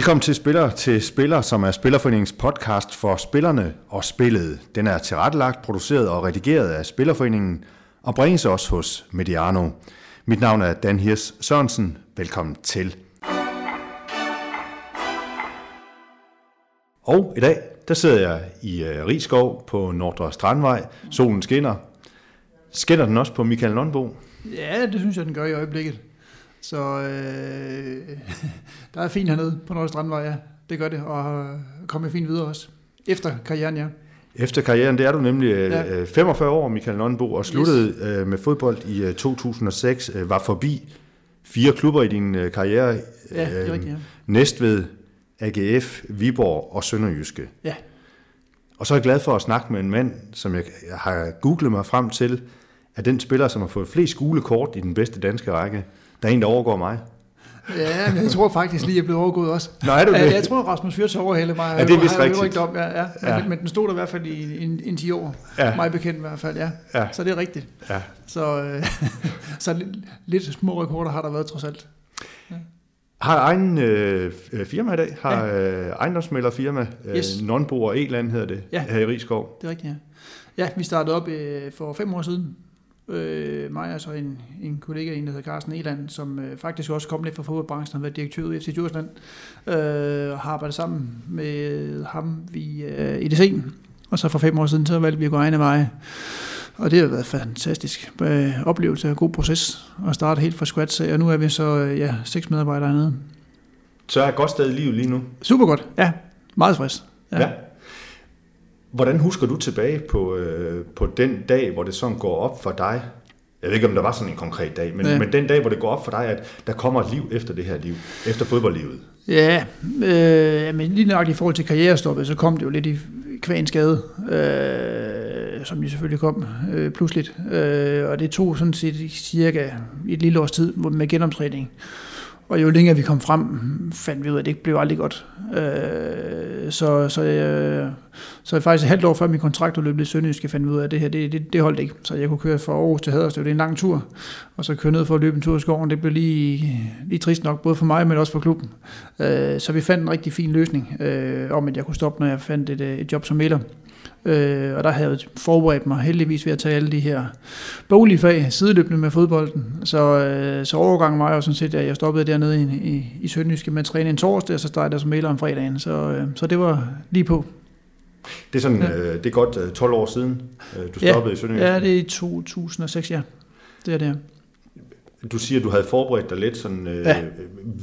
Velkommen til Spiller til Spiller, som er Spillerforeningens podcast for spillerne og spillet. Den er tilrettelagt, produceret og redigeret af Spillerforeningen og bringes også hos Mediano. Mit navn er Dan Hirs Sørensen. Velkommen til. Og i dag, der sidder jeg i øh, Rigskov på Nordre Strandvej. Solen skinner. Skinner den også på Michael Lundbo? Ja, det synes jeg, den gør i øjeblikket. Så øh, der er fint hernede på Nordre Strandvej, ja. Det gør det, og kommer fint videre også. Efter karrieren, ja. Efter karrieren, det er du nemlig ja. 45 år, Michael Lundbo, og sluttede yes. med fodbold i 2006, var forbi fire klubber i din karriere. Ja, det er rigtigt, ja. Næstved, AGF, Viborg og Sønderjyske. Ja. Og så er jeg glad for at snakke med en mand, som jeg har googlet mig frem til, er den spiller, som har fået flest skolekort i den bedste danske række. Der er en, der overgår mig. Ja, men jeg tror faktisk lige, at jeg blev overgået også. Nå, er du det? Jeg tror, Rasmus Fyrts overhælde mig. Ja, det er vist rigtigt. Om, ja, ja. Men, ja. men den stod der i hvert fald i en, en 10 år. Ja. Mig bekendt i hvert fald, ja. ja. Så det er rigtigt. Ja. Så, øh, så lidt, lidt små rekorder har der været trods alt. Ja. Har egen øh, firma i dag, har ja. øh, ejendomsmælderfirma, øh, yes. Nonbo og Eland hedder det, ja. her i Rigskov. det er rigtigt, ja. Ja, vi startede op øh, for fem år siden, øh, mig og så en, en kollega, en der hedder Carsten Eland, som øh, faktisk også kom lidt fra fodboldbranchen, har været direktør i FC Djursland, øh, og har arbejdet sammen med ham i øh, EDC. Og så for fem år siden, så valgte vi at gå egne veje. Og det har været fantastisk øh, oplevelse og god proces at starte helt fra scratch. Og nu er vi så øh, ja, seks medarbejdere hernede. Så er godt sted i livet lige nu? Super godt, ja. Meget frisk. Ja. ja. Hvordan husker du tilbage på, øh, på den dag, hvor det sådan går op for dig? Jeg ved ikke, om der var sådan en konkret dag, men, ja. men den dag, hvor det går op for dig, at der kommer et liv efter det her liv, efter fodboldlivet. Ja, øh, men lige nok i forhold til karrierestoppet, så kom det jo lidt i kvæn skade, øh, som jo selvfølgelig kom øh, pludseligt. Øh, og det tog sådan set cirka et lille års tid med genomtræning. Og jo længere vi kom frem, fandt vi ud af, at det blev aldrig godt. Øh, så, så, øh, så faktisk et halvt år før min kontrakt løb i sønderjysk, fandt vi ud af, at det her, det, det, det holdt ikke. Så jeg kunne køre fra Aarhus til Haderslev, det er en lang tur. Og så køre ned for at løbe en tur i skoven, det blev lige, lige trist nok, både for mig, men også for klubben. Øh, så vi fandt en rigtig fin løsning øh, om, at jeg kunne stoppe, når jeg fandt et, øh, et job som mælder. Øh, og der havde jeg forberedt mig heldigvis ved at tage alle de her boglige fag sideløbende med fodbolden. Så, øh, så overgangen var jo sådan set, at jeg stoppede dernede i, i, i Sønderjyske med at træne en torsdag, og så startede jeg som mailer om fredagen. Så, øh, så det var lige på. Det er sådan, ja. øh, det er godt øh, 12 år siden, øh, du stoppede ja, i Sønderjyske. Ja, det er i 2006, ja. Det er det. Du siger, at du havde forberedt dig lidt sådan, øh, ja.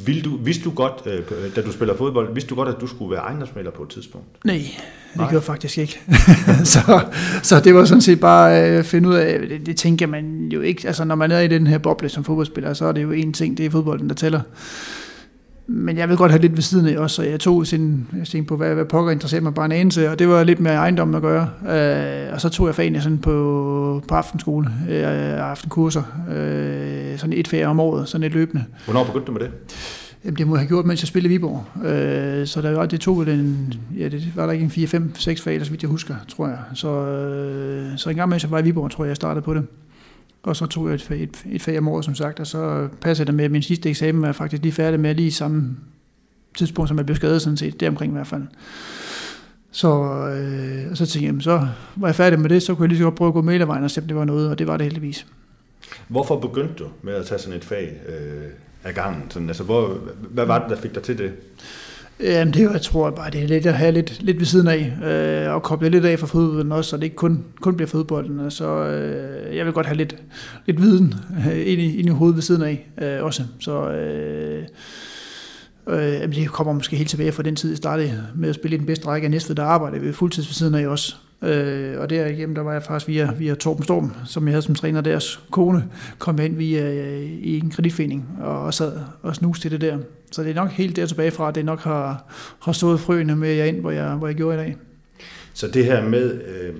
vil du, vidste du godt, øh, da du spiller fodbold, vidste du godt, at du skulle være ejendomsmælder på et tidspunkt? Nej, det Nej. gjorde faktisk ikke. så, så det var sådan set bare at øh, finde ud af, det, det tænker man jo ikke, altså når man er i den her boble som fodboldspiller, så er det jo en ting, det er fodbolden, der tæller. Men jeg vil godt have lidt ved siden af også, så jeg tog sin, jeg tænkte på, hvad, hvad pokker interesserer mig bare en anelse, og det var lidt med ejendommen at gøre. Øh, og så tog jeg fagene sådan på, på aftenskole, øh, aftenkurser, øh, sådan et ferie om året, sådan et løbende. Hvornår begyndte du med det? Jamen, det må jeg have gjort, mens jeg spillede Viborg. Øh, så der var, det tog den, ja, det var der ikke en 4, 5, 6 fag, så vidt jeg husker, tror jeg. Så, øh, så en gang mens jeg var i Viborg, tror jeg, jeg startede på det. Og så tog jeg et, et, et fag om året, som sagt, og så passede det med, at min sidste eksamen var faktisk lige færdig med lige samme tidspunkt, som jeg blev skadet sådan set, deromkring i hvert fald. Så, øh, og så tænkte jeg, så var jeg færdig med det, så kunne jeg lige så godt prøve at gå mailervejen og se, om det var noget, og det var det heldigvis. Hvorfor begyndte du med at tage sådan et fag øh, af gangen? Sådan, altså, hvor, hvad var det, der fik dig til det? Jamen det er jo, jeg tror bare, det er lidt at have lidt, lidt ved siden af, øh, og koble lidt af fra fodbolden også, så det ikke kun, kun bliver fodbolden. Så øh, jeg vil godt have lidt, lidt viden øh, ind, i, ind i hovedet ved siden af øh, også. Så øh, øh, det kommer måske helt tilbage fra den tid, jeg startede med at spille i den bedste række af Næstved, der arbejdede ved fuldtids ved siden af også. Øh, og derigennem, der var jeg faktisk via, via Torben Storm, som jeg havde som træner deres kone, kom ind via øh, i en kreditforening og, og sad og snuste til det der. Så det er nok helt der tilbage fra, at det nok har, har stået frøene med jer ind, hvor jeg, hvor jeg gjorde i dag. Så det her med, øh,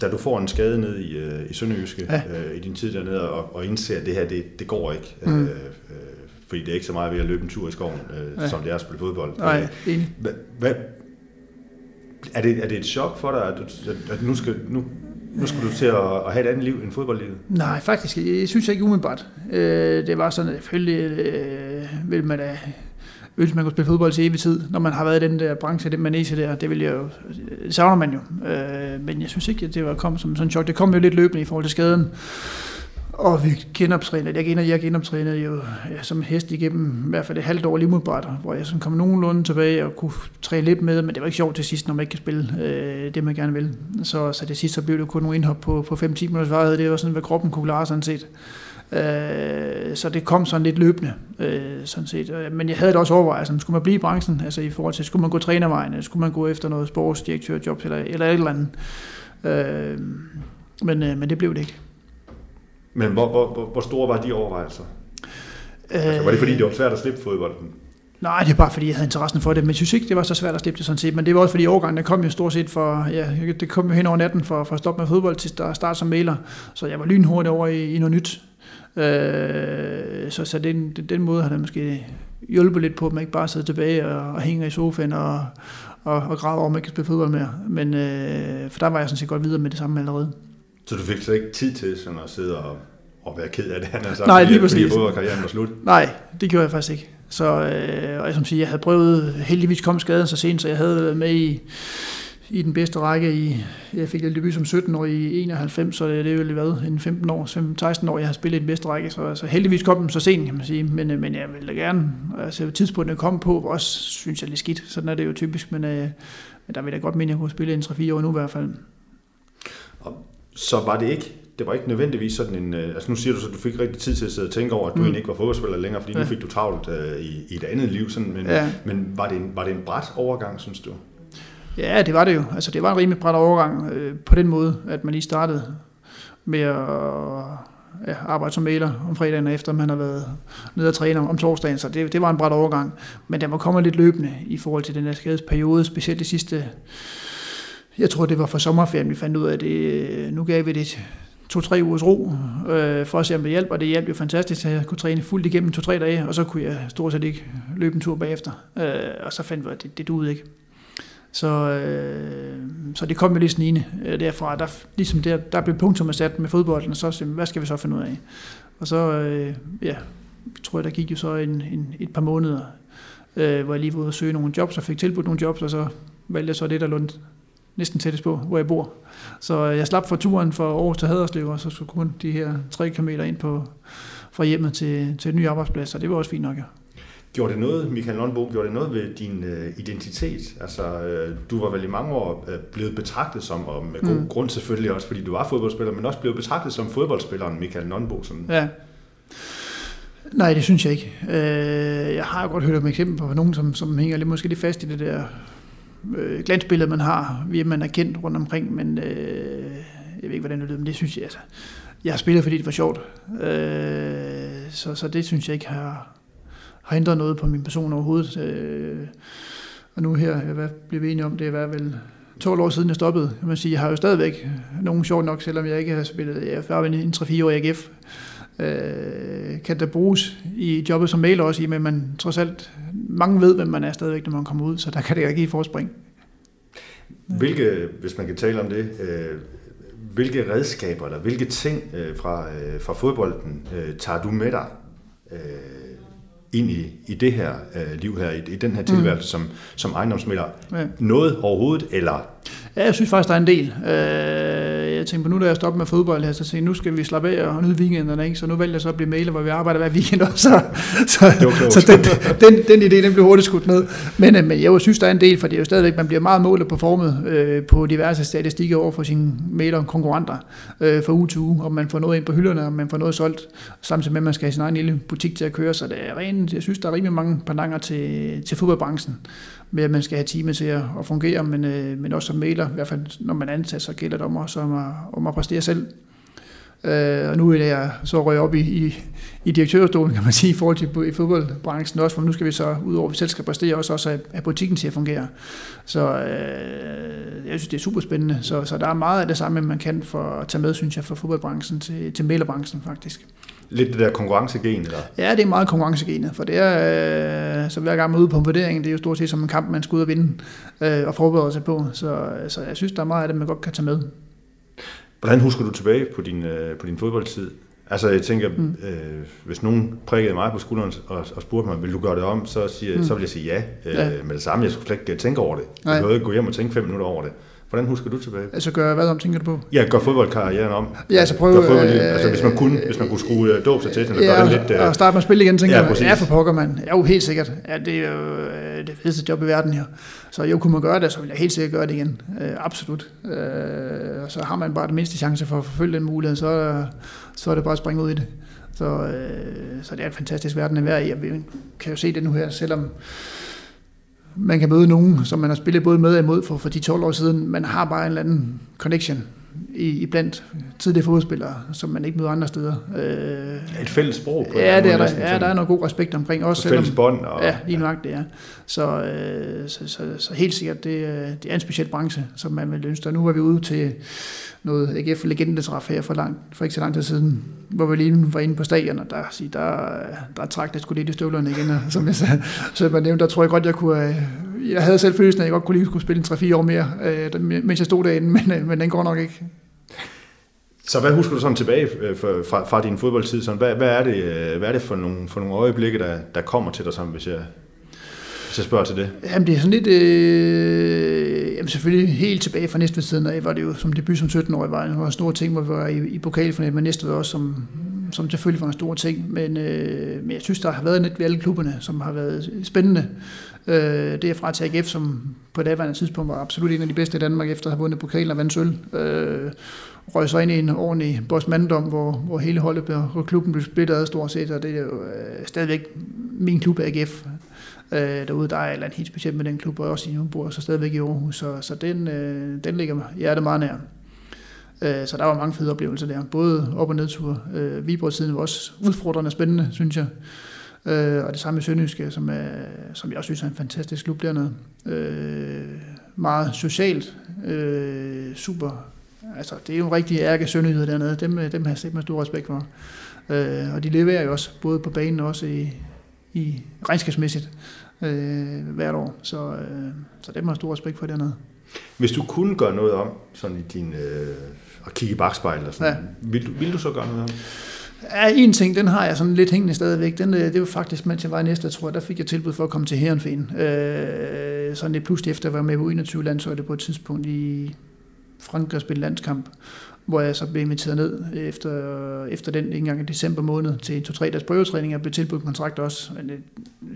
da du får en skade ned i, øh, i Sønderjyske, ja. øh, i din tid dernede, og, og indser, at det her, det, det går ikke, mm. øh, øh, fordi det er ikke så meget ved at løbe en tur i skoven, øh, ja. som det er at spille fodbold. Nej, enig. Hvad, hvad, er det, er det et chok for dig, at, du, at nu, skal, nu, nu skulle du til at, have et andet liv end fodboldlivet? Nej, faktisk. Jeg synes ikke umiddelbart. Øh, det var sådan, at selvfølgelig øh, vil man da ønske, man kunne spille fodbold til evig tid, når man har været i den der branche, det manege der, det vil jeg jo, det savner man jo. Øh, men jeg synes ikke, at det var kommet som sådan en chok. Det kom jo lidt løbende i forhold til skaden. Og vi genoptrænede, jeg, jeg genoptrænede jo ja, som hest igennem i hvert fald et halvt år lige hvor jeg sådan kom nogenlunde tilbage og kunne træne lidt med, men det var ikke sjovt til sidst, når man ikke kan spille øh, det, man gerne vil. Så, så det sidste så blev det kun nogle indhop på, på 5-10 minutters varighed, det var sådan, hvad kroppen kunne klare sådan set. Øh, så det kom sådan lidt løbende, øh, sådan set. Øh, men jeg havde det også overvejet, altså, skulle man blive i branchen, altså i forhold til, skulle man gå trænervejen, eller skulle man gå efter noget sportsdirektørjob, eller, eller et eller andet. Øh, men, øh, men det blev det ikke. Men hvor, hvor, hvor, hvor store var de overvejelser? Øh, altså, var det fordi, det var svært at slippe fodbolden? Nej, det er bare fordi, jeg havde interessen for det, men jeg synes ikke, det var så svært at slippe det sådan set. Men det var også fordi overgangen, der kom jo stort set for, ja, det kom jo hen over natten for, for at stoppe med fodbold til at starte som maler. Så jeg var lynhurtigt over i, i noget nyt. Øh, så så den, den, den måde har det måske hjulpet lidt på, at man ikke bare sidder tilbage og, og hænger i sofaen og, og, og græder over, at man ikke kan spille fodbold mere. Men, øh, for der var jeg sådan set godt videre med det samme allerede. Så du fik slet ikke tid til sådan at sidde og, og være ked af det, han sagt, Nej, lige præcis. fordi karrieren var slut? Nej, det gjorde jeg faktisk ikke. Så, øh, og jeg, som siger, jeg havde prøvet, heldigvis kom skaden så sent, så jeg havde været med i, i den bedste række. I, jeg fik et debut som 17 år i 91, så det er vel været en 15 år, 16 år, jeg har spillet i den bedste række. Så altså, heldigvis kom den så sent, kan man sige. Men, øh, men jeg ville da gerne, altså tidspunktet kom på, også synes jeg lidt skidt. Sådan er det jo typisk, men, øh, men der vil jeg godt mene, at jeg kunne spille en 3-4 år nu i hvert fald. Og så var det ikke det var ikke nødvendigvis sådan en... Øh, altså nu siger du så, at du fik rigtig tid til at sidde og tænke over, at du mm. egentlig ikke var fodboldspiller længere, fordi ja. nu fik du travlt uh, i, i et andet liv. Sådan, men ja. men var, det en, var det en bræt overgang, synes du? Ja, det var det jo. Altså det var en rimelig bræt overgang øh, på den måde, at man lige startede med at ja, arbejde som mailer om fredagen efter, man har været nede og træne om torsdagen, så det, det var en bræt overgang. Men der må komme lidt løbende i forhold til den her skadesperiode, specielt de sidste jeg tror, det var for sommerferien, vi fandt ud af det. Nu gav vi det to-tre ugers ro, øh, for at se, om det hjalp, og det hjalp jo fantastisk, at jeg kunne træne fuldt igennem to-tre dage, og så kunne jeg stort set ikke løbe en tur bagefter. Øh, og så fandt vi, at det, det duede ikke. Så, øh, så det kom jo lige snigende øh, derfra. Der, ligesom der, der blev punktum sat med fodbolden, og så hvad skal vi så finde ud af? Og så, øh, ja, tror jeg, der gik jo så en, en, et par måneder, øh, hvor jeg lige var ude og søge nogle jobs, og fik tilbudt nogle jobs, og så valgte jeg så det, der lå næsten tættest på, hvor jeg bor. Så jeg slap for turen fra Aarhus til Haderslev, og så skulle kun de her 3 km ind på, fra hjemmet til, til et ny arbejdsplads, og det var også fint nok. Ja. Gjorde det noget, Michael Lundbo, gjorde det noget ved din uh, identitet? Altså, uh, du var vel i mange år uh, blevet betragtet som, og med god mm. grund selvfølgelig også, fordi du var fodboldspiller, men også blevet betragtet som fodboldspilleren Michael Lundbo. Sådan. Ja. Nej, det synes jeg ikke. Uh, jeg har godt hørt om eksempel på nogen, som, som hænger lidt, måske lidt fast i det der øh, glansbillede, man har, vi man er kendt rundt omkring, men øh, jeg ved ikke, hvordan det lyder, men det synes jeg, altså, jeg har spillet, fordi det var sjovt. Øh, så, så det synes jeg ikke har, har ændret noget på min person overhovedet. Øh, og nu her, hvad blev vi enige om, det var vel 12 år siden jeg stoppede. Jeg, må sige, jeg har jo stadigvæk nogen sjov nok, selvom jeg ikke har spillet, jeg er en 3-4 år i AGF øh, kan der bruges i jobbet som mailer også, i men man trods alt, mange ved, hvem man er stadigvæk, når man kommer ud, så der kan det ikke give forspring. Hvilke, hvis man kan tale om det, øh, hvilke redskaber eller hvilke ting øh, fra, øh, fra fodbolden øh, tager du med dig øh, ind i, i det her øh, liv her, i, i den her tilværelse mm. som, som ejendomsmælder? Ja. Noget overhovedet, eller? Ja, jeg synes faktisk, der er en del. Øh, jeg tænkte på nu, da jeg stoppede med fodbold her, så tænkte nu skal vi slappe af og nyde weekenderne, ikke? så nu vælger jeg så at blive mailer, hvor vi arbejder hver weekend også. Så, så, så den, den, den, idé, den blev hurtigt skudt ned. Men, øh, men jeg synes, der er en del, for det er jo stadigvæk, man bliver meget målet på formet øh, på diverse statistikker over for sine mailer konkurrenter øh, fra uge til uge, om man får noget ind på hylderne, om man får noget solgt, samtidig med, at man skal have sin egen lille butik til at køre, så det er rent, jeg synes, der er rimelig mange pandanger til, til fodboldbranchen med, at man skal have time til at, at fungere, men, øh, men også som mailer, i hvert fald når man ansat, så gælder det om, også om, at, om at præstere selv. Øh, og nu er jeg så røget op i, i, i direktørstolen, kan man sige, i forhold til i fodboldbranchen også, for nu skal vi så, udover at vi selv skal præstere, også, også have, have butikken til at fungere. Så øh, jeg synes, det er super spændende. Så, så der er meget af det samme, man kan for at tage med, synes jeg, fra fodboldbranchen til, til mailerbranchen faktisk lidt det der konkurrencegen, eller? Ja, det er meget konkurrencegenet, for det er, øh, så hver gang man er ude på en vurdering, det er jo stort set som en kamp, man skal ud og vinde øh, og forberede sig på, så, så jeg synes, der er meget af det, man godt kan tage med. Hvordan husker du tilbage på din, øh, på din fodboldtid? Altså jeg tænker, mm. øh, hvis nogen prikkede mig på skulderen og, og spurgte mig, vil du gøre det om, så, siger, mm. så vil jeg sige ja, øh, ja. med det samme. Jeg skulle slet ikke tænke over det. Jeg ikke gå hjem og tænke fem minutter over det. Hvordan husker du tilbage? Altså gør hvad om, tænker du på? Ja, gør fodboldkarrieren om. Ja, altså prøv... Gør fodbold, øh, altså hvis man kunne, hvis man kunne skrue uh, dåb sig til, så ja, gør det lidt... Uh, og starte med at spille igen, tænker ja, jeg. Ja, for pokker, man. Ja, jo, helt sikkert. Ja, det er jo øh, det fedeste job i verden her. Så jo, kunne man gøre det, så vil jeg helt sikkert gøre det igen. Uh, absolut. Uh, og så har man bare den mindste chance for at forfølge den mulighed, så, så er det bare at springe ud i det. Så, uh, så det er en fantastisk verden at være i. Jeg kan jo se det nu her, selvom man kan møde nogen, som man har spillet både med og imod for, for de 12 år siden. Man har bare en eller anden connection i, blandt tidligere fodspillere, som man ikke møder andre steder. Øh, Et fælles sprog på Ja, det er der, ja, der er noget god respekt omkring os. Fælles bånd. Og, ja, lige nok det er. Så, øh, så, så, så, helt sikkert, det, det er en speciel branche, som man vil ønske. Og nu er vi ude til noget AGF legendetræf her for, lang, for ikke så lang tid siden, hvor vi lige var inde på stadion, og der, der, der trak det skulle lidt i støvlerne igen, og, som jeg sagde, så jeg nævnte, der tror jeg godt, jeg kunne, øh, jeg havde selv følelsen at jeg godt kunne lige skulle spille en 3-4 år mere, øh, mens jeg stod derinde, men, øh, men den går nok ikke. Så hvad husker du sådan tilbage fra, fra din fodboldtid? Sådan, hvad, hvad, er det, hvad er det for nogle, for nogle øjeblikke, der, der kommer til dig, sådan, hvis jeg, hvis jeg spørger til det? Jamen, det er sådan lidt... Øh, jamen, selvfølgelig helt tilbage fra næste siden af, var det jo som debut som 17-årig, var en store ting, hvor vi var i, i pokalfinalen, men næste var også som, som selvfølgelig var en stor ting. Men, øh, men jeg synes, der har været lidt ved alle klubberne, som har været spændende. Øh, det er fra til som på daværende tidspunkt var absolut en af de bedste i Danmark, efter at have vundet pokalen og vandt sølv. Øh, røg så ind i en ordentlig bossmanddom, hvor, hvor hele holdet og klubben blev splittet ad stort set, og det er jo øh, stadigvæk min klub AGF øh, derude. Der er et helt specielt med den klub, og også i bor så stadigvæk i Aarhus, så, så den, øh, den ligger hjertet meget nær. Øh, så der var mange fede oplevelser der, både op- og nedture. Øh, Viborg-tiden var også udfordrende og spændende, synes jeg. Øh, og det samme med Sønderjyske, som, er, som jeg også synes er en fantastisk klub dernede. Øh, meget socialt, øh, super. Altså, det er jo en rigtig ærke sønderjyder dernede. Dem, dem har jeg set med stor respekt for. Øh, og de leverer jo også, både på banen og også i, i regnskabsmæssigt øh, hvert år. Så, øh, så det må jeg stor respekt for dernede. Hvis du kunne gøre noget om, sådan i din, øh, at kigge i bagspejlet, og sådan, ja. vil, du, vil du så gøre noget om? Ja, en ting, den har jeg sådan lidt hængende stadigvæk. Den, øh, det var faktisk, mens jeg var i næste, tror jeg, der fik jeg tilbud for at komme til Herrenfen. Øh, sådan lidt pludselig efter at være med på 21 landsholdet på et tidspunkt i Frankrig og spille landskamp hvor jeg så blev inviteret ned efter, efter den engang i december måned til to-tre dages prøvetræning. og blev tilbudt kontrakt også. Men øh,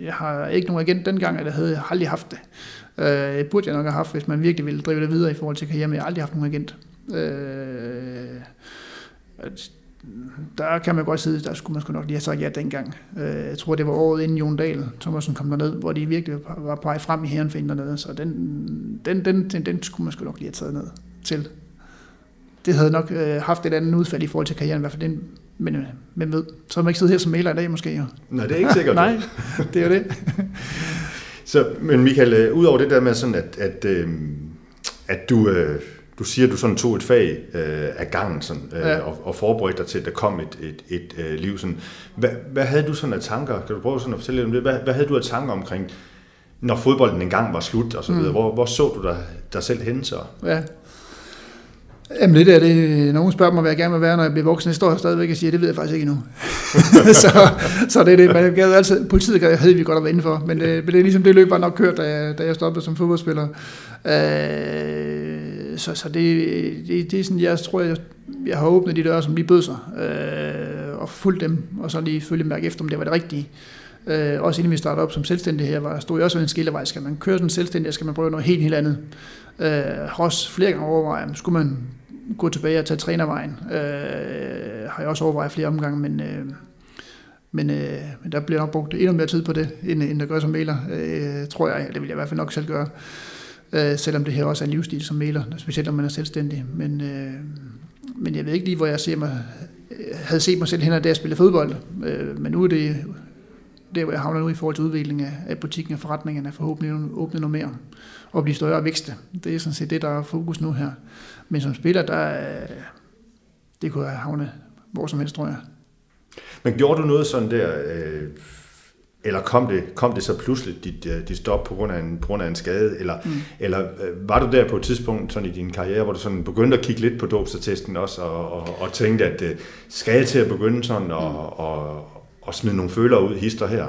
jeg har ikke nogen agent dengang, eller havde jeg aldrig haft det. Øh, burde jeg nok have haft, hvis man virkelig ville drive det videre i forhold til karriere, men jeg har aldrig haft nogen agent. Øh, der kan man godt sidde, der skulle man sgu nok lige have sagt ja dengang. Øh, jeg tror, det var året inden Jon Dahl, Thomasen kom derned, hvor de virkelig var på vej frem i herrenfinden dernede, så den, den, den, den, den skulle man sgu nok lige have taget ned til det havde nok øh, haft et andet udfald i forhold til karrieren, i hvert fald den, men, øh, men ved, så har man ikke siddet her som maler i dag måske. Jo. Nej, det er ikke sikkert. Nej, det er jo det. så, men Michael, øh, udover det der med sådan, at, at, øh, at du, øh, du siger, at du sådan tog et fag øh, af gangen sådan, øh, ja. og, og forberedte dig til, at der kom et, et, et øh, liv. Sådan. Hvad, hvad havde du sådan af tanker? Kan du prøve sådan at fortælle lidt om det? Hvad, hvad havde du af tanker omkring, når fodbolden engang var slut og så videre? Mm. Hvor, hvor så du dig, dig selv hen så? Ja, Jamen det der, det, nogen spørger mig, hvad jeg gerne vil være, når jeg bliver voksen. Jeg står her stadigvæk og siger, det ved jeg faktisk ikke endnu. så, så det er det. Man gad altid, politiet havde vi godt at være inden for, men det, men det er ligesom det løb var nok kørt, da jeg, da jeg stoppede som fodboldspiller. Øh, så så det, det, det er sådan, jeg tror, jeg, jeg har åbnet de døre, som lige bød sig, øh, og fulgt dem, og så lige følge mærke efter, om det var det rigtige. Øh, også inden vi startede op som selvstændig her, var, stod jeg også ved en skillevej. Skal man køre som selvstændig, skal man prøve noget helt, helt andet. Øh, har også flere gange overvejet, skulle man gå tilbage og tage trænervejen. Øh, har jeg også overvejet flere omgange, men, øh, men, øh, men der bliver nok brugt endnu mere tid på det, end, end der gør som maler, øh, tror jeg. Det vil jeg i hvert fald nok selv gøre. Øh, selvom det her også er en livsstil som maler, specielt når man er selvstændig. Men, øh, men jeg ved ikke lige, hvor jeg ser mig, havde set mig selv hen, da jeg spillede fodbold. Øh, men nu er det der, hvor jeg havner nu i forhold til udvikling af, af butikken og forretningerne, forhåbentlig åbne noget mere og blive større og vækste. Det er sådan set det, der er fokus nu her. Men som spiller, der det kunne jeg havne hvor som helst, tror jeg. Men gjorde du noget sådan der, øh, eller kom det, kom det så pludselig, dit, øh, dit stop på grund af en, på grund af en skade? Eller, mm. eller øh, var du der på et tidspunkt sådan i din karriere, hvor du sådan begyndte at kigge lidt på dopstatesten også, og, og, og tænkte, at øh, skal jeg til at begynde sådan og, mm. og, og smide nogle følere ud, hister her?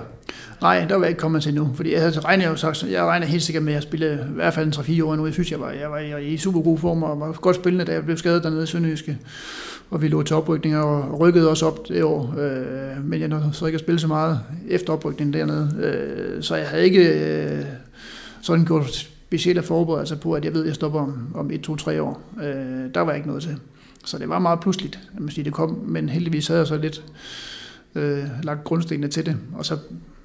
Nej, der var jeg ikke kommet til nu, fordi jeg regner jo sagt, jeg regner helt sikkert med at spille i hvert fald en 3-4 år nu. Jeg synes, jeg var, jeg var i super god form og var godt spillende, da jeg blev skadet dernede i Sønderjyske. Og vi lå til oprykning og rykkede også op det år. Øh, men jeg nåede så ikke at spille så meget efter oprykningen dernede. Øh, så jeg havde ikke øh, sådan gjort specielle forberedelser altså på, at jeg ved, at jeg stopper om, om 1, 2, 3 år. Øh, der var jeg ikke noget til. Så det var meget pludseligt, at man siger, det kom. Men heldigvis havde jeg så lidt øh, lagt grundstenene til det. Og så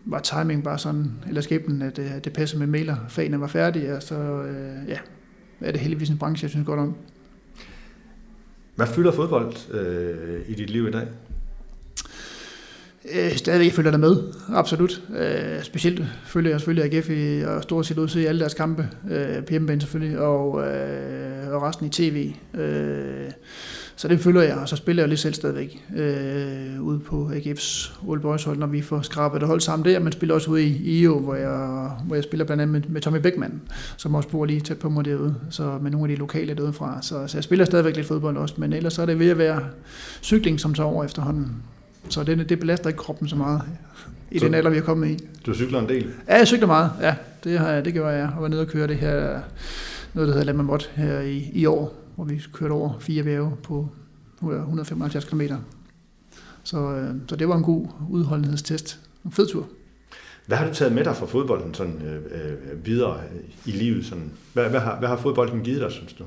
var timing bare sådan, eller skæbnen, at, at det passede med mailer. Fagene var færdige, og så øh, ja, er det heldigvis en branche, jeg synes godt om. Hvad fylder fodbold øh, i dit liv i dag? Øh, stadigvæk jeg følger der med, absolut. Øh, specielt følger jeg selvfølgelig AGF i, og stort set ud i alle deres kampe, øh, på hjemmebane selvfølgelig, og, øh, og resten i tv. Øh, så det følger jeg, og så spiller jeg lidt selv stadigvæk øh, ude på AGF's Old Boys hold, når vi får skrabet det hold sammen der, men spiller også ude i IO, hvor jeg, hvor jeg spiller blandt andet med, med Tommy Beckmann, som også bor lige tæt på mig derude, så med nogle af de lokale derude fra. Så, så jeg spiller stadigvæk lidt fodbold også, men ellers så er det ved at være cykling, som tager over efterhånden. Så det, det belaster ikke kroppen så meget i så den alder, vi er kommet i. Du cykler en del? Ja, jeg cykler meget. Ja, det, har jeg, det gjorde jeg. Og var nede og køre det her, noget der hedder Lammermot her i, i år, hvor vi kørte over fire bjerge på 175 km. Så, øh, så det var en god udholdenhedstest. En fed tur. Hvad har du taget med dig fra fodbolden sådan, øh, øh, videre i livet? Sådan? Hvad, hvad, har, hvad har fodbolden givet dig, synes du?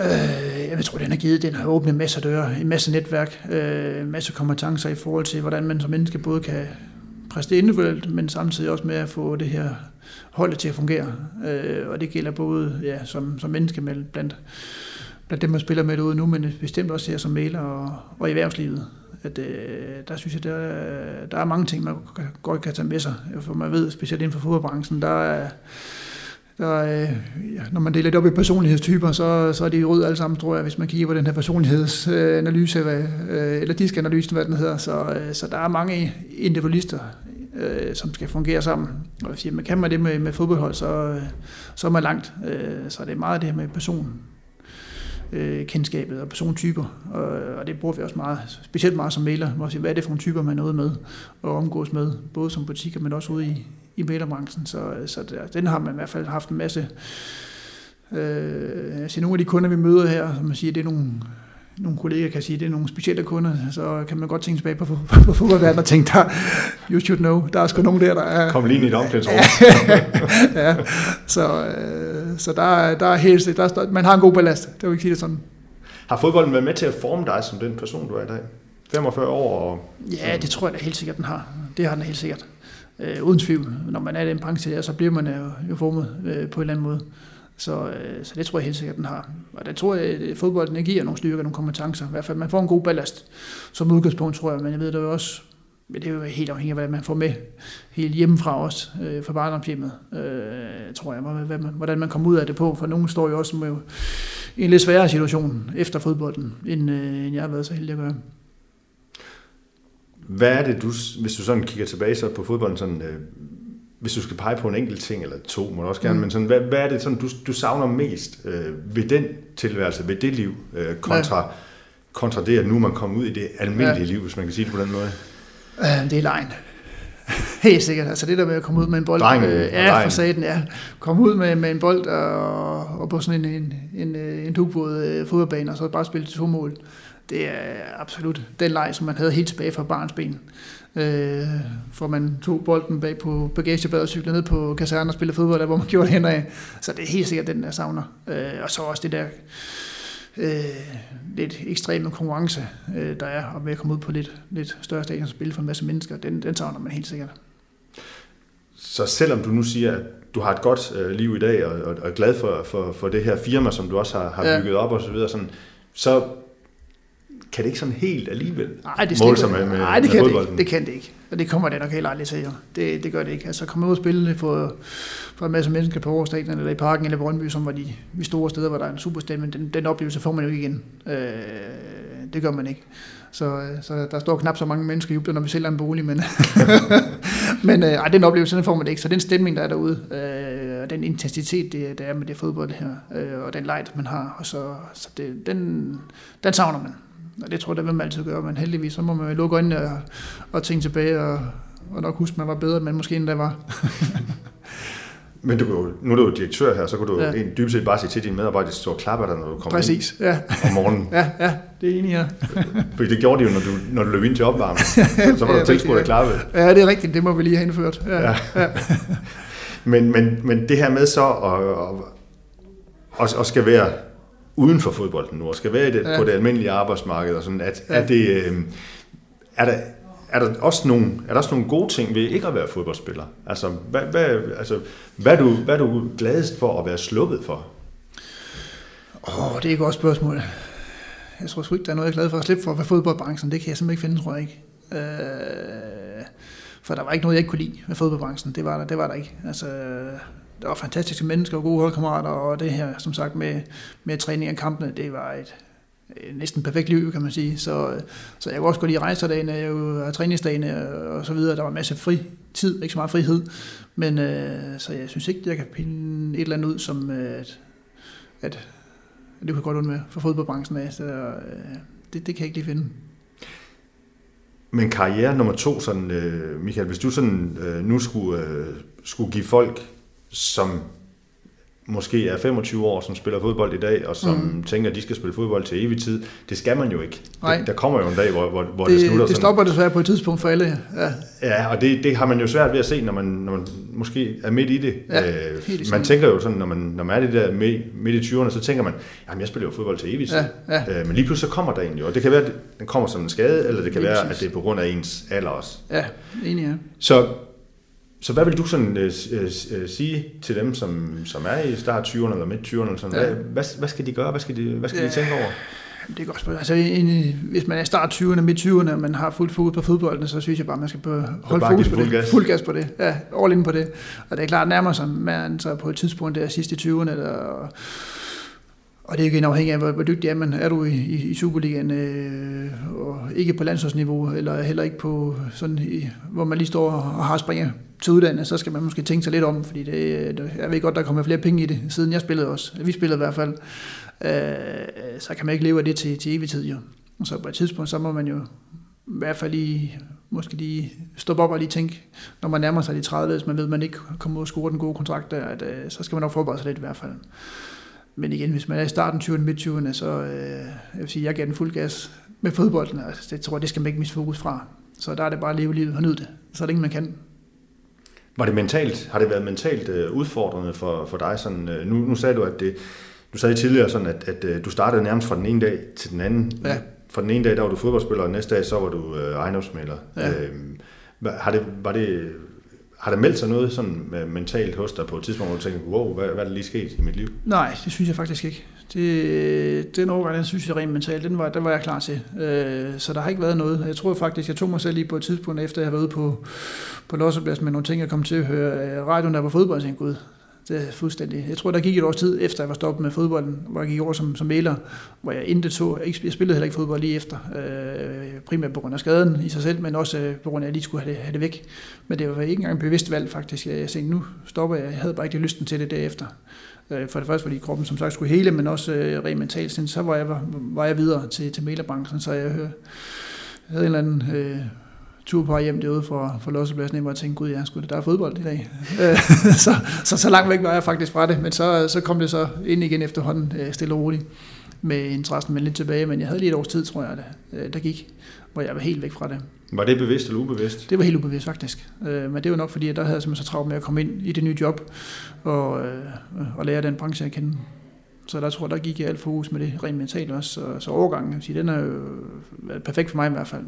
Øh, jeg tror, den har givet, den har åbnet en masse døre, en masse netværk, øh, en masse kompetencer i forhold til, hvordan man som menneske både kan præste individuelt, men samtidig også med at få det her holdet til at fungere. Øh, og det gælder både ja, som, som menneske med blandt, blandt dem, man spiller med derude nu, men bestemt også her som maler og, og i erhvervslivet. At, øh, der synes jeg, der, der er mange ting, man godt kan tage med sig. For man ved, specielt inden for fodboldbranchen, der er, der, øh, ja, når man deler det op i personlighedstyper, så, så er de rød alle sammen, tror jeg, hvis man kigger på den her personlighedsanalyse, hvad, øh, eller diskanalysen, hvad den hedder. Så, øh, så der er mange individualister, øh, som skal fungere sammen. Og jeg siger, man kan man det med, med fodboldhold, så, øh, så er man langt. Øh, så det er meget det her med person, øh, kendskabet og persontyper, og, og det bruger vi også meget, specielt meget som mailer, hvor siger, hvad er det for nogle typer, man er ude med og omgås med, både som butikker, men også ude i, i mailerbranchen, så, øh, så der, den har man i hvert fald haft en masse, øh, altså nogle af de kunder, vi møder her, som man siger, det er nogle, nogle kolleger kan sige, det er nogle specielle kunder, så kan man godt tænke tilbage på, på, på fodboldverdenen og tænke, der, you should know, der er sgu nogen der, der er... Kom lige ind i et omklædningsrum. ja, så, øh, så der, der er helt, der er, man har en god ballast, det vil ikke sige det sådan. Har fodbolden været med til at forme dig som den person, du er i dag? 45 år? Og ja, det tror jeg da helt sikkert, den har. Det har den helt sikkert. Øh, uden tvivl. Når man er i den branche, så bliver man jo, jo formet øh, på en eller anden måde. Så, øh, så det tror jeg helt sikkert, den har. Og det tror jeg, øh, at fodbolden giver nogle styrker, nogle kompetencer. I hvert fald, man får en god ballast som udgangspunkt, tror jeg. Men jeg ved det jo også, men det er jo helt afhængigt af, hvad man får med helt hjemmefra også, øh, fra barndomshjemmet, øh, tror jeg, hvad man, hvordan man kommer ud af det på. For nogen står jo også med en lidt sværere situation efter fodbolden, end, øh, end jeg har været så heldig at gøre. Hvad er det, du, hvis du sådan kigger tilbage så på fodbolden, sådan, øh, hvis du skal pege på en enkelt ting, eller to må du også gerne, mm. men sådan, hvad, hvad er det, sådan, du, du savner mest øh, ved den tilværelse, ved det liv, øh, kontra, ja. kontra det, at nu man kommer ud i det almindelige ja. liv, hvis man kan sige det på den måde? Øh, det er lejen. Helt sikkert. Altså det der med at komme ud med en bold. Drengen, øh, ja, for saten, ja. Komme ud med, med en bold og, og på sådan en, en, en, en dugbåd øh, fodboldbane, og så bare spille til to mål. Det er absolut den leg, som man havde helt tilbage fra barns ben. Øh, for man tog bolden bag på bagagebadet og cyklede ned på kasernen og spillede fodbold, der hvor man gjorde det henad. Så det er helt sikkert den, der savner. Øh, og så også det der øh, lidt ekstreme konkurrence, øh, der er, og ved at komme ud på lidt, lidt større stadion og spille for en masse mennesker, den, den savner man helt sikkert. Så selvom du nu siger, at du har et godt øh, liv i dag, og, og, og er glad for, for, for det her firma, som du også har, har ja. bygget op og så videre, sådan, så kan det ikke sådan helt alligevel Nej, det måle sig med, med, Nej, det med kan det ikke. Det kan det ikke. Og det kommer det nok helt aldrig til. Jo. Det, det gør det ikke. Altså komme ud og spille for, for en masse mennesker på Aarhus eller i Parken eller Brøndby, som var de, de store steder, hvor der er en superstemning, den, den oplevelse får man jo ikke igen. Øh, det gør man ikke. Så, øh, så der står knap så mange mennesker i jubler, når vi sælger en bolig, men, men øh, ej, den oplevelse, den får man ikke. Så den stemning, der er derude, øh, og den intensitet, det, der er med det fodbold her, øh, og den light, man har, og så, så det, den, den savner man. Og det tror jeg, det vil man altid gøre, men heldigvis, så må man lukke øjnene og, og tænke tilbage, og, og nok huske, at man var bedre, men måske endda var. Men du, nu er du jo direktør her, så kunne du ja. en dybest set bare sige til dine medarbejdere, at de står og klapper dig, når du kommer Præcis, ind ja. om morgenen. ja, ja, det er enig her. Fordi det gjorde de jo, når du, når du løb ind til opvarmning. så var du tilskudt at klappe. Ja, det er rigtigt. Det må vi lige have indført. Ja. ja. ja. men, men, men det her med så at, at, at skal være uden for fodbolden nu, og skal være i det, ja. på det almindelige arbejdsmarked, og sådan, at, ja. er det... Øh, er der, er der også nogle, er der også nogle gode ting ved ikke at være fodboldspiller? Altså, hvad, hvad, altså, hvad, er, du, hvad er du gladest for at være sluppet for? Åh, oh, det er et godt spørgsmål. Jeg tror sgu ikke, der er noget, jeg er glad for at slippe for at være fodboldbranchen. Det kan jeg simpelthen ikke finde, tror jeg ikke. Øh, for der var ikke noget, jeg ikke kunne lide med fodboldbranchen. Det var der, det var der ikke. Altså, der var fantastiske mennesker og gode holdkammerater, og det her, som sagt, med, med træning og kampene, det var et, næsten perfekt liv, kan man sige. Så, så jeg kunne også godt lide rejserdagene jeg jo træningsdagene og så videre. Der var en masse fri tid, ikke så meget frihed. Men øh, så jeg synes ikke, jeg kan pinde et eller andet ud, som øh, at, at, at det kunne godt undvære for fodboldbranchen af. Så øh, det, det kan jeg ikke lige finde. Men karriere nummer to, sådan, øh, Michael, hvis du sådan, øh, nu skulle, øh, skulle give folk, som måske er 25 år, som spiller fodbold i dag, og som mm. tænker, at de skal spille fodbold til evig tid. Det skal man jo ikke. Nej. Det, der kommer jo en dag, hvor, hvor, hvor det, det slutter. Det stopper desværre på et tidspunkt for alle. Ja, ja og det, det har man jo svært ved at se, når man, når man måske er midt i det. Ja, øh, man tænker jo sådan, når man, når man er det der midt, midt i 20'erne, så tænker man, jamen jeg spiller jo fodbold til evig tid. Ja, ja. Øh, men lige pludselig så kommer der en jo, og det kan være, at den kommer som en skade, eller det kan være, præcis. at det er på grund af ens alder også. Ja, enig ja. Så så hvad vil du sådan øh, øh, øh, sige til dem, som, som er i start 20'erne eller midt 20'erne? Eller sådan? Ja. Hvad, hvad, hvad skal de gøre? Hvad skal de, hvad skal ja. de tænke over? Det er godt spørgsmål. Altså, en, hvis man er i start 20'erne, midt 20'erne, og man har fuldt fokus på fodbolden, så synes jeg bare, man skal holde fokus på det. Gas. Fuld gas på det. Ja, all in på det. Og det er klart, nærmere sig man så på et tidspunkt der sidst i 20'erne, der, og det er jo igen afhængigt af, hvor, hvor dygtig er man. Er du i, i, i Superligaen, øh, og ikke på landsholdsniveau, eller heller ikke på sådan, i, hvor man lige står og har springer til uddannet, så skal man måske tænke sig lidt om, fordi det, øh, det, jeg ved godt, der kommer flere penge i det, siden jeg spillede også. Vi spillede i hvert fald. Øh, så kan man ikke leve af det til, til evig tid, jo. Og så på et tidspunkt, så må man jo i hvert fald lige, måske lige stoppe op og lige tænke, når man nærmer sig de 30, hvis man ved, at man ikke kommer ud og score den gode kontrakt der, at, øh, så skal man nok forberede sig lidt i hvert fald. Men igen, hvis man er i starten 20'erne, midt 20'erne, så øh, jeg vil sige, jeg gav den fuld gas med fodbolden. Altså, det tror jeg, det skal man ikke miste fokus fra. Så der er det bare at leve livet og nyde det. Så er det ingen, man kan. Var det mentalt, har det været mentalt øh, udfordrende for, for dig? Sådan, øh, nu, nu sagde du, at det, du sagde tidligere, sådan, at, at øh, du startede nærmest fra den ene dag til den anden. Ja. Fra den ene dag, der var du fodboldspiller, og næste dag, så var du øh, ejendomsmaler. Ja. Øh, har det, var det, har der meldt sig noget sådan mentalt hos dig på et tidspunkt, hvor du tænker, wow, hvad, hvad er der lige sket i mit liv? Nej, det synes jeg faktisk ikke. Det, den overgang, den synes jeg rent mentalt, den var, den var jeg klar til. Øh, så der har ikke været noget. Jeg tror faktisk, jeg tog mig selv lige på et tidspunkt, efter jeg har været ude på, på Losseplads med nogle ting, jeg kom til at høre øh, radioen, der var fodbold, og tænkte, gud, det er fuldstændig. Jeg tror, der gik et års tid efter, jeg var stoppet med fodbolden, hvor jeg gik over som, som maler, hvor jeg intet så. Jeg spillede heller ikke fodbold lige efter, øh, primært på grund af skaden i sig selv, men også øh, på grund af, at jeg lige skulle have det, have det væk. Men det var ikke engang bevidst valg faktisk. Jeg, jeg tænkte, nu stopper jeg. Jeg havde bare ikke lysten til det derefter. Øh, for det første, fordi kroppen som sagt skulle hele, men også øh, rent mentalt. Så var jeg, var, var jeg videre til, til malerbranchen, så jeg, jeg havde en eller anden... Øh, tur på hjem derude fra, fra Lossepladsen, hvor jeg tænkte, gud, ja, skulle der er fodbold i dag. Øh, så, så, så langt væk var jeg faktisk fra det, men så, så kom det så ind igen efterhånden, øh, stille og roligt, med interessen men lidt tilbage, men jeg havde lige et års tid, tror jeg, der, øh, der gik, hvor jeg var helt væk fra det. Var det bevidst eller ubevidst? Det var helt ubevidst, faktisk. Men det var nok, fordi jeg der havde jeg så travlt med at komme ind i det nye job, og, og lære den branche at kende. Så der tror jeg, der gik jeg alt fokus med det rent mentalt også. Så, så overgangen, den er jo perfekt for mig i hvert fald.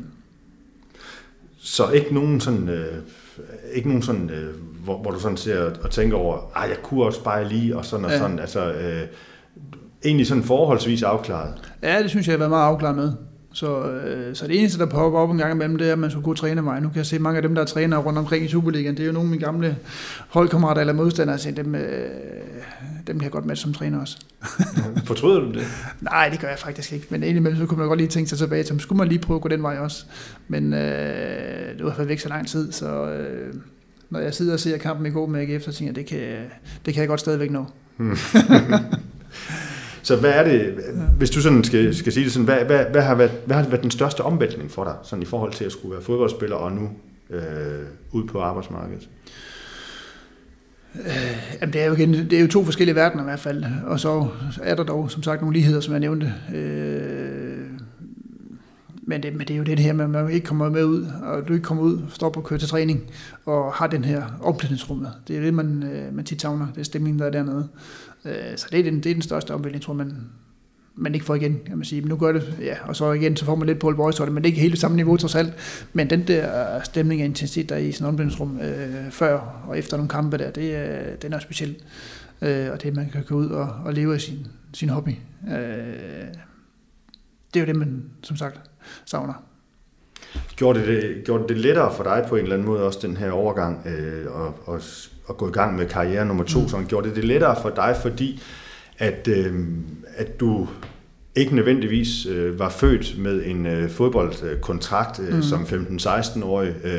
Så ikke nogen sådan, øh, ikke nogen sådan øh, hvor, hvor du sådan ser og tænker over, at jeg kunne også bare lige, og sådan og ja. sådan. Altså, øh, egentlig sådan forholdsvis afklaret. Ja, det synes jeg, jeg har været meget afklaret med. Så, øh, så det eneste, der popper op en gang imellem, det er, at man skulle kunne træne mig. Nu kan jeg se mange af dem, der er træner rundt omkring i Superligaen. Det er jo nogle af mine gamle holdkammerater eller modstandere. Så dem, øh, dem kan jeg godt med som træner også. Fortryder du det? Nej, det gør jeg faktisk ikke. Men indimellem, så kunne man godt lige tænke sig tilbage til, skulle man lige prøve at gå den vej også. Men øh, det var væk så lang tid, så øh, når jeg sidder og ser kampen i går med AGF, så tænker jeg, det kan, det kan jeg godt stadigvæk nå. Så hvad er det, hvis du sådan skal, skal sige det sådan, hvad, hvad, hvad, har været, hvad har været den største omvæltning for dig, sådan i forhold til at skulle være fodboldspiller og nu øh, ud på arbejdsmarkedet? Øh, jamen det, er jo det er jo to forskellige verdener i hvert fald, og så er der dog som sagt nogle ligheder, som jeg nævnte. Øh, men, det, men det er jo det her med, at man ikke kommer med ud, og du ikke kommer ud, står på at køre til træning, og har den her omklædningsrummet. Det er det, man, øh, man tit savner, det er stemningen, der er dernede. Øh, så det er den, det er den største omvæltning, tror man, man ikke får igen, kan man sige. Men nu gør det, ja, og så igen, så får man lidt på Boys, men det er ikke helt samme niveau trods alt. Men den der stemning og intensitet, der er i sådan en omklædningsrum øh, før og efter nogle kampe der, det, øh, den er speciel. Øh, og det, man kan gå ud og, og leve af sin, sin hobby. Øh, det er jo det, man som sagt savner. Gjorde det, gjorde det lettere for dig på en eller anden måde også den her overgang øh, og, og, og gå i gang med karriere nummer to? Mm. Sådan, gjorde det det lettere for dig, fordi at, øh, at du ikke nødvendigvis øh, var født med en øh, fodboldkontrakt øh, mm. som 15-16-årig, øh,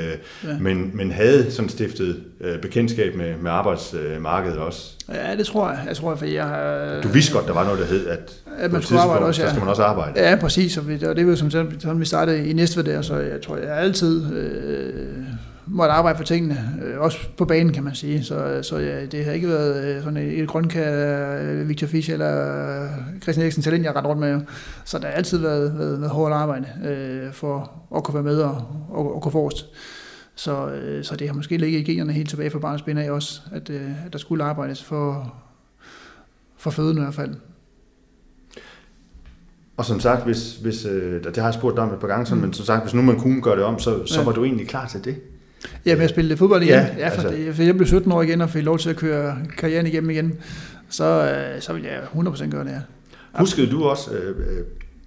ja. men, men havde sådan stiftet øh, bekendtskab med, med arbejdsmarkedet også. Ja, det tror jeg. Jeg tror, for jeg har... Du vidste godt, der var noget, der hed, at, at man skulle arbejde også, ja. så skal man også arbejde. Ja, præcis. Og, vi, og det var jo som sådan, vi startede i Næstved der, så jeg tror, jeg altid... Øh, måtte arbejde for tingene, øh, også på banen kan man sige. Så, så ja, det har ikke været øh, sådan et, et grønkær, øh, Victor Fischer eller Christian Eriksen talent, jeg har rundt med. Så der har altid været, været, været hårdt arbejde øh, for at kunne være med og, og, og gå forrest. Så, øh, så det har måske ligget i generne helt tilbage fra barns af også, at, øh, at der skulle arbejdes for, for føden i hvert fald. Og som sagt, hvis, hvis, øh, det har jeg spurgt dig om et par gange, sådan, mm. men som sagt, hvis nu man kunne gøre det om, så, så ja. var du egentlig klar til det? Ja, med at spille fodbold igen. Ja, ja for, altså. det, for jeg blev 17 år igen og fik lov til at køre karrieren igennem igen. Så, øh, så vil jeg 100% gøre det, ja. Huskede du også, øh, øh,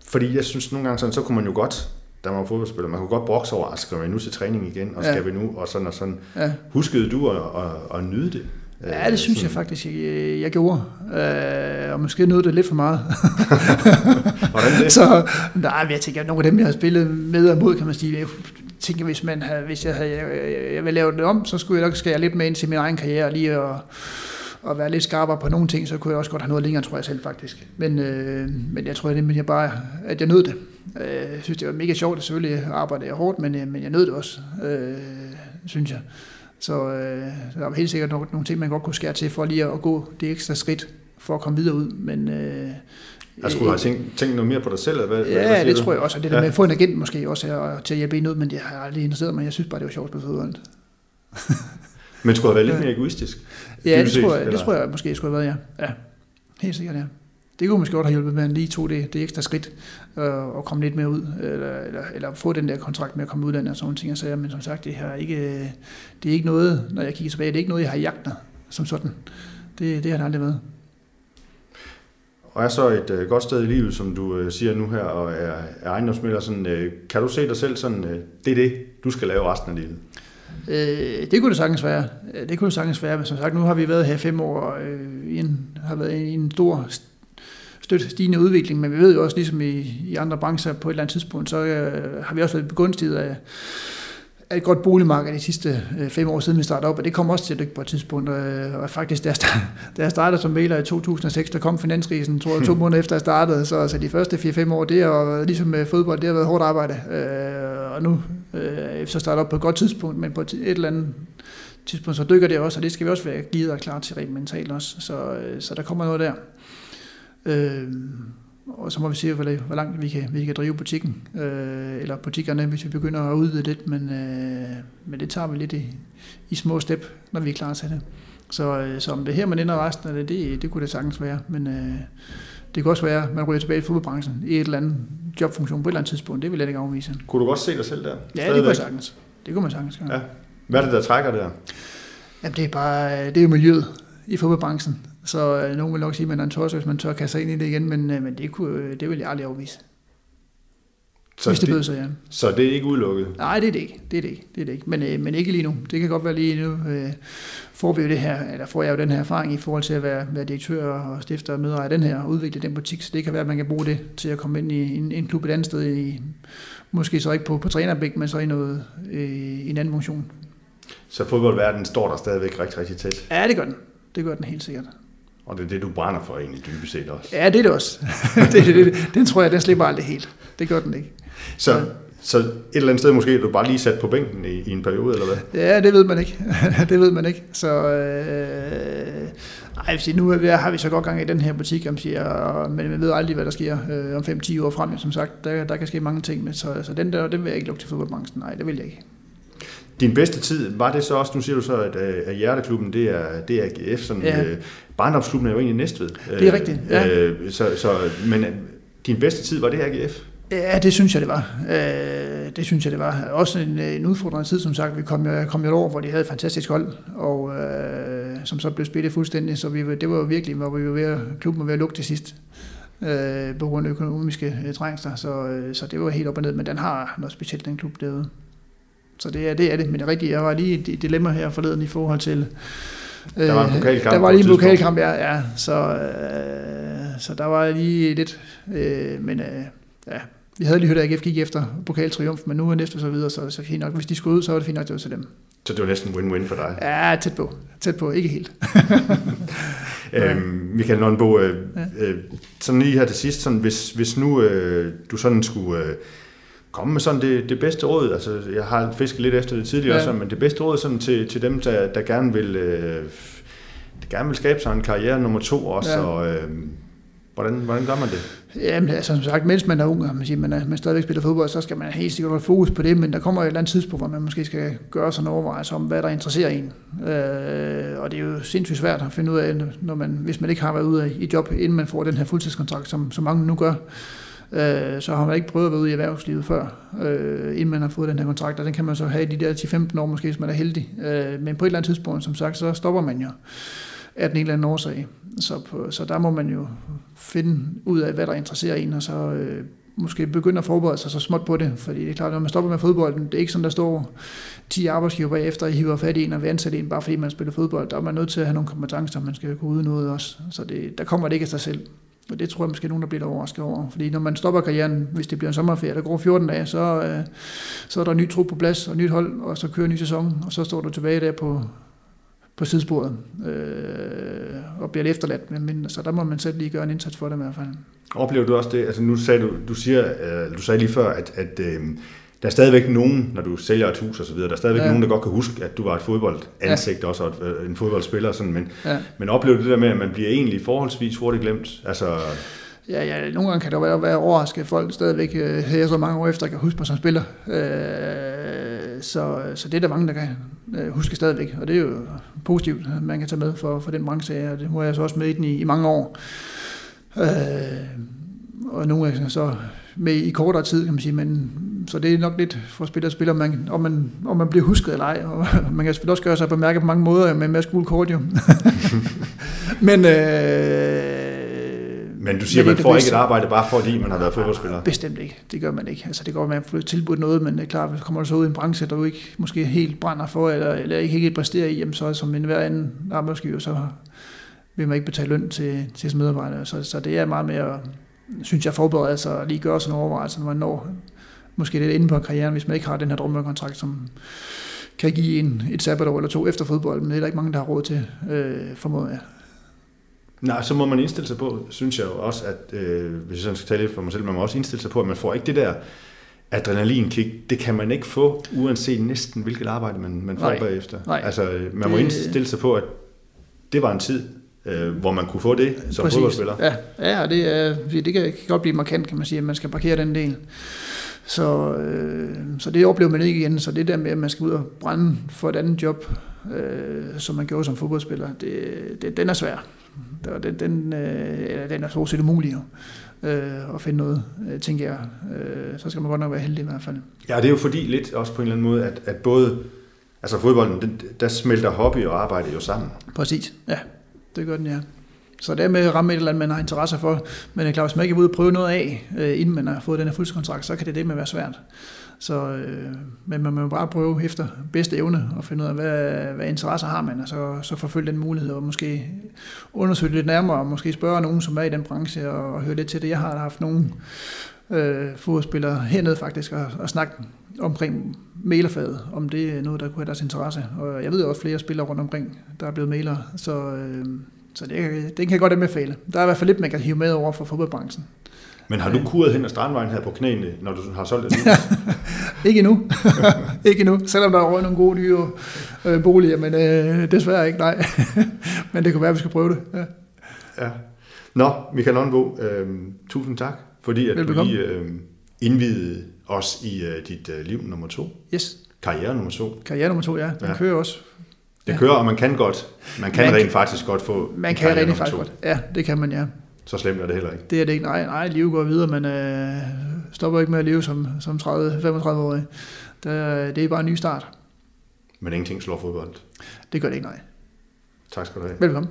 fordi jeg synes nogle gange sådan, så kunne man jo godt, da man var fodboldspiller, man kunne godt brokse over, skal vi nu til træning igen, og skal ja. vi nu, og sådan og sådan. Ja. Huskede du at, at, at nyde det? Ja, det synes sådan. jeg faktisk, jeg, jeg gjorde. Øh, og måske nåede det lidt for meget. Hvordan det? Så, nej, jeg tænker, at nogle af dem, jeg har spillet med og mod, kan man sige, tænker, hvis, man havde, hvis jeg, havde, jeg, jeg ville lave det om, så skulle jeg nok skære lidt med ind til min egen karriere, lige at, at være lidt skarpere på nogle ting, så kunne jeg også godt have noget længere, tror jeg selv faktisk. Men, øh, men jeg tror, at jeg bare, at jeg nød det. Øh, jeg synes, det var mega sjovt, selvfølgelig arbejde jeg hårdt, men, øh, men jeg nød det også, øh, synes jeg. Så, øh, der var helt sikkert nogle, nogle ting, man godt kunne skære til for lige at, at gå det ekstra skridt for at komme videre ud. Men, øh, jeg skulle have tænkt, tænkt noget mere på dig selv? Eller hvad, ja, hvad det du? tror jeg også. Og det der ja. med at få en agent måske også her, til at hjælpe en ud, men det har jeg aldrig interesseret mig. Jeg synes bare, det var sjovt med fodbold. men skulle have været lidt mere egoistisk? Ja, det, tror jeg, det tror jeg måske skulle have været, ja. ja. Helt sikkert, ja. Det kunne måske godt have hjulpet med, at lige tog det, det ekstra skridt øh, og komme lidt mere ud, eller, eller, eller få den der kontrakt med at komme ud af og sådan ting. Så, men som sagt, det, her ikke, det er ikke noget, når jeg kigger tilbage, det er ikke noget, jeg har jagtet som sådan. Det, det har det aldrig været og er så et øh, godt sted i livet, som du øh, siger nu her, og er, er ejendomsmælder, sådan, øh, kan du se dig selv sådan, øh, det er det, du skal lave resten af livet? Øh, det kunne det sagtens være. Det kunne det sagtens være, men som sagt, nu har vi været her fem år, og øh, en, har været i en stor støt stigende udvikling, men vi ved jo også, ligesom i, i andre brancher på et eller andet tidspunkt, så øh, har vi også været begunstiget af er et godt boligmarked de sidste øh, fem år siden vi startede op, og det kom også til at dykke på et tidspunkt. Øh, og faktisk, da jeg, da jeg startede som maler i 2006, der kom finanskrisen, tror jeg, to måneder efter jeg startede, så altså, de første 4-5 år, det har ligesom med fodbold, det har været hårdt arbejde. Øh, og nu så starter op på et godt tidspunkt, men på et eller andet tidspunkt, så dykker det også, og det skal vi også være givet og klar til rent mentalt også. Så, så der kommer noget der. Øh, og så må vi se, hvor, hvor langt vi kan, vi kan drive butikken, øh, eller butikkerne, hvis vi begynder at udvide lidt, men, øh, men det tager vi lidt i, i små step, når vi er klar til det. Så, øh, så om det her, man ender resten af det, det, det kunne det sagtens være, men øh, det kan også være, at man ryger tilbage i fodboldbranchen i et eller andet jobfunktion på et eller andet tidspunkt. Det vil jeg ikke afvise. Kunne du godt se dig selv der? Ja, det kunne jeg sagtens. Det kunne man sagtens. Ja. Hvad er det, der trækker der? Jamen, det er bare, det er jo miljøet i fodboldbranchen. Så øh, nogen vil nok sige, at man er en tosser, hvis man tør kaste sig ind i det igen, men, øh, men det, kunne, det vil jeg aldrig afvise. Så hvis det, det bød sig, ja. Så det er ikke udelukket? Nej, det er det ikke. Det er det ikke. Det er det ikke. Men, øh, men ikke lige nu. Det kan godt være lige nu. Øh, får vi jo det her, eller får jeg jo den her erfaring i forhold til at være, være direktør og stifter og medejer af den her, og udvikle den butik, så det kan være, at man kan bruge det til at komme ind i en, en klub et andet sted, i, måske så ikke på, på trænerbæk, men så i, noget, øh, i en anden funktion. Så fodboldverdenen står der stadigvæk rigtig, rigtig tæt? Ja, det gør den. Det gør den helt sikkert. Og det er det, du brænder for egentlig dybest set også? Ja, det er det også. det, det, det, den tror jeg, den slipper aldrig helt. Det gør den ikke. Så, ja. så et eller andet sted måske er du bare lige sat på bænken i, i en periode, eller hvad? Ja, det ved man ikke. det ved man ikke. Så øh, ej, nu har vi så godt gang i den her butik, om siger, og, men man ved aldrig, hvad der sker øh, om 5-10 år frem. Som sagt, der, der kan ske mange ting, med, så, så den der, den vil jeg ikke lukke til fodboldbranchen. Nej, det vil jeg ikke. Din bedste tid, var det så også, nu siger du så, at, øh, at Hjerteklubben, det er, det er AGF, sådan, ja. øh, barndomsklubben er jo egentlig Næstved. Det er rigtigt, ja. Øh, så, så, men øh, din bedste tid, var det AGF? Ja, det synes jeg, det var. Øh, det synes jeg, det var. Også en, en udfordrende tid, som sagt. Vi kom jo, kom jo over, hvor de havde et fantastisk hold, og øh, som så blev spillet fuldstændig. Så vi, det var jo virkelig, hvor vi var ved at, klubben var ved at lukke til sidst øh, på grund af økonomiske øh, trængster. Så, øh, så det var helt op og ned, men den har noget specielt, den klub derude. Så det er det, er det. men det er rigtigt. Jeg var lige i et dilemma her forleden i forhold til... Øh, der var en pokalkamp. Der var lige en pokalkamp, ja. ja så, øh, så der var lige lidt... Øh, men øh, ja, vi havde lige hørt, at AGF gik efter pokaltriumf, men nu er næste så videre, så, så fint nok. Hvis de skulle ud, så var det fint nok, det var til dem. Så det var næsten win-win for dig? Ja, tæt på. Tæt på, ikke helt. øhm, Michael Nønbo, øh, ja. øh, sådan lige her til sidst, sådan, hvis, hvis nu øh, du sådan skulle... Øh, komme med sådan det, det bedste råd. Altså, jeg har fisket lidt efter det tidligere ja. også, men det bedste råd sådan til, til dem, der, der gerne vil øh, der gerne vil skabe sig en karriere nummer to også. Ja. Og, øh, hvordan, hvordan gør man det? Jamen, altså, som sagt, mens man er ung, og man, siger, man, er, man stadigvæk spiller fodbold, så skal man helt sikkert have fokus på det, men der kommer et eller andet tidspunkt, hvor man måske skal gøre sig en overvejelse om, hvad der interesserer en. Øh, og det er jo sindssygt svært at finde ud af, når man, hvis man ikke har været ude i job, inden man får den her fuldtidskontrakt, som, som mange nu gør øh, så har man ikke prøvet at være ude i erhvervslivet før, øh, inden man har fået den her kontrakt, og den kan man så have i de der 10-15 år måske, hvis man er heldig. Øh, men på et eller andet tidspunkt, som sagt, så stopper man jo af den en eller anden årsag. Så, på, så der må man jo finde ud af, hvad der interesserer en, og så øh, måske begynde at forberede sig så småt på det, fordi det er klart, når man stopper med fodbolden, det er ikke sådan, der står 10 arbejdsgiver bagefter I hiver fat i en og vil ansætte en, bare fordi man spiller fodbold. Der er man nødt til at have nogle kompetencer, man skal kunne ud noget også. Så det, der kommer det ikke af sig selv. Og det tror jeg måske nogen, der bliver overrasket over. Fordi når man stopper karrieren, hvis det bliver en sommerferie, der går 14 dage, så, øh, så er der ny tro på plads og nyt hold, og så kører en ny sæson, og så står du tilbage der på, på sidesporet øh, og bliver efterladt. Men, så der må man selv lige gøre en indsats for det i hvert fald. Oplever du også det? Altså nu sagde du, du, siger, øh, du sagde lige før, at, at øh, der er stadigvæk nogen, når du sælger et hus og så videre, der er stadigvæk ja. nogen, der godt kan huske, at du var et fodboldansigt ja. også, og øh, en fodboldspiller. Sådan, men, ja. men oplever du det der med, at man bliver egentlig forholdsvis hurtigt glemt? Altså, Ja, ja, nogle gange kan det være, være overrasket, at folk stadigvæk øh, her så mange år efter kan huske mig som spiller. Øh, så, så det er der mange, der kan øh, huske stadigvæk, og det er jo positivt, at man kan tage med for, for den branche, og det må jeg så også med i den i, i mange år. Øh, og nogle gange så med i kortere tid, kan man sige, men så det er nok lidt for spiller og spiller, om man, om, man, om man bliver husket eller ej. Og man kan selvfølgelig også gøre sig bemærket på mange måder med med skole kort jo. men, øh, men du siger, man får ikke et arbejde bare fordi man har været fodboldspiller? Bestemt ikke. Det gør man ikke. Altså, det går, at man får tilbudt noget, men det er klart, hvis kommer du så ud i en branche, der du ikke måske helt brænder for, eller, eller ikke helt præsterer i, jamen, så som en hver anden arbejdsgiver, så vil man ikke betale løn til, til medarbejdere. Så, så det er meget mere, synes jeg, forberede sig og lige gøre sådan nogle overvejelser, når man når måske lidt inde på karrieren, hvis man ikke har den her drømmekontrakt, som kan give en et sabbatår eller to efter fodbold, men det er der ikke mange, der har råd til, øh, formoder jeg. Nej, så må man indstille sig på, synes jeg jo også, at øh, hvis jeg sådan skal tale lidt for mig selv, man må også indstille sig på, at man får ikke det der adrenalinkick, det kan man ikke få, uanset næsten hvilket arbejde man, man får nej, bagefter. Nej, altså, man det, må indstille sig på, at det var en tid, øh, hvor man kunne få det som præcis. fodboldspiller. Ja, ja det, er, det kan godt blive markant, kan man sige, at man skal parkere den del. Så, øh, så det oplever man ikke igen. Så det der med, at man skal ud og brænde for et andet job, øh, som man gjorde som fodboldspiller, det, det, den er svær. Den, den, øh, den er så set umulig øh, at finde noget, øh, tænker jeg. Øh, så skal man godt nok være heldig i hvert fald. Ja, det er jo fordi lidt også på en eller anden måde, at, at både altså fodbolden, den, der smelter hobby og arbejde jo sammen. Præcis, ja. Det gør den, ja. Så det er med at ramme et eller andet, man har interesse for. Men det er klart, hvis man ikke er ude og prøve noget af, øh, inden man har fået den her fuldkontrakt, så kan det det med være svært. Så, øh, men man må bare prøve efter bedste evne og finde ud af, hvad, hvad interesser har man, og så, så forfølge den mulighed, og måske undersøge lidt nærmere, og måske spørge nogen, som er i den branche, og, og høre lidt til det. Jeg har haft nogen øh, fodspillere hernede faktisk, og, og snakke omkring mailerfaget, om det er noget, der kunne have deres interesse. Og jeg ved også flere spillere rundt omkring, der er blevet mailer, så, øh, så det, det kan jeg godt anbefale. Der er i hvert fald lidt, man kan hive med over for fodboldbranchen. Men har du kuret hen ad strandvejen her på knæene, når du har solgt det? ikke endnu. ikke endnu, selvom der er nogle gode dyre øh, boliger, men øh, desværre ikke, nej. men det kunne være, at vi skal prøve det. Ja. ja. Nå, Michael Lundbo, øh, tusind tak, fordi at du lige øh, indvidede os i øh, dit øh, liv nummer to. Yes. Karriere nummer to. Karriere nummer to, ja. Den ja. kører også. Det ja. kører, og man kan godt. Man kan man rent faktisk godt få Man kan rent faktisk godt. Ja, det kan man, ja. Så slemt er det heller ikke. Det er det ikke. Nej, nej livet går videre, men øh, stopper ikke med at leve som, som 30-35 år. Det, det er bare en ny start. Men ingenting slår fodbold? Det gør det ikke, nej. Tak skal du have. Velkommen.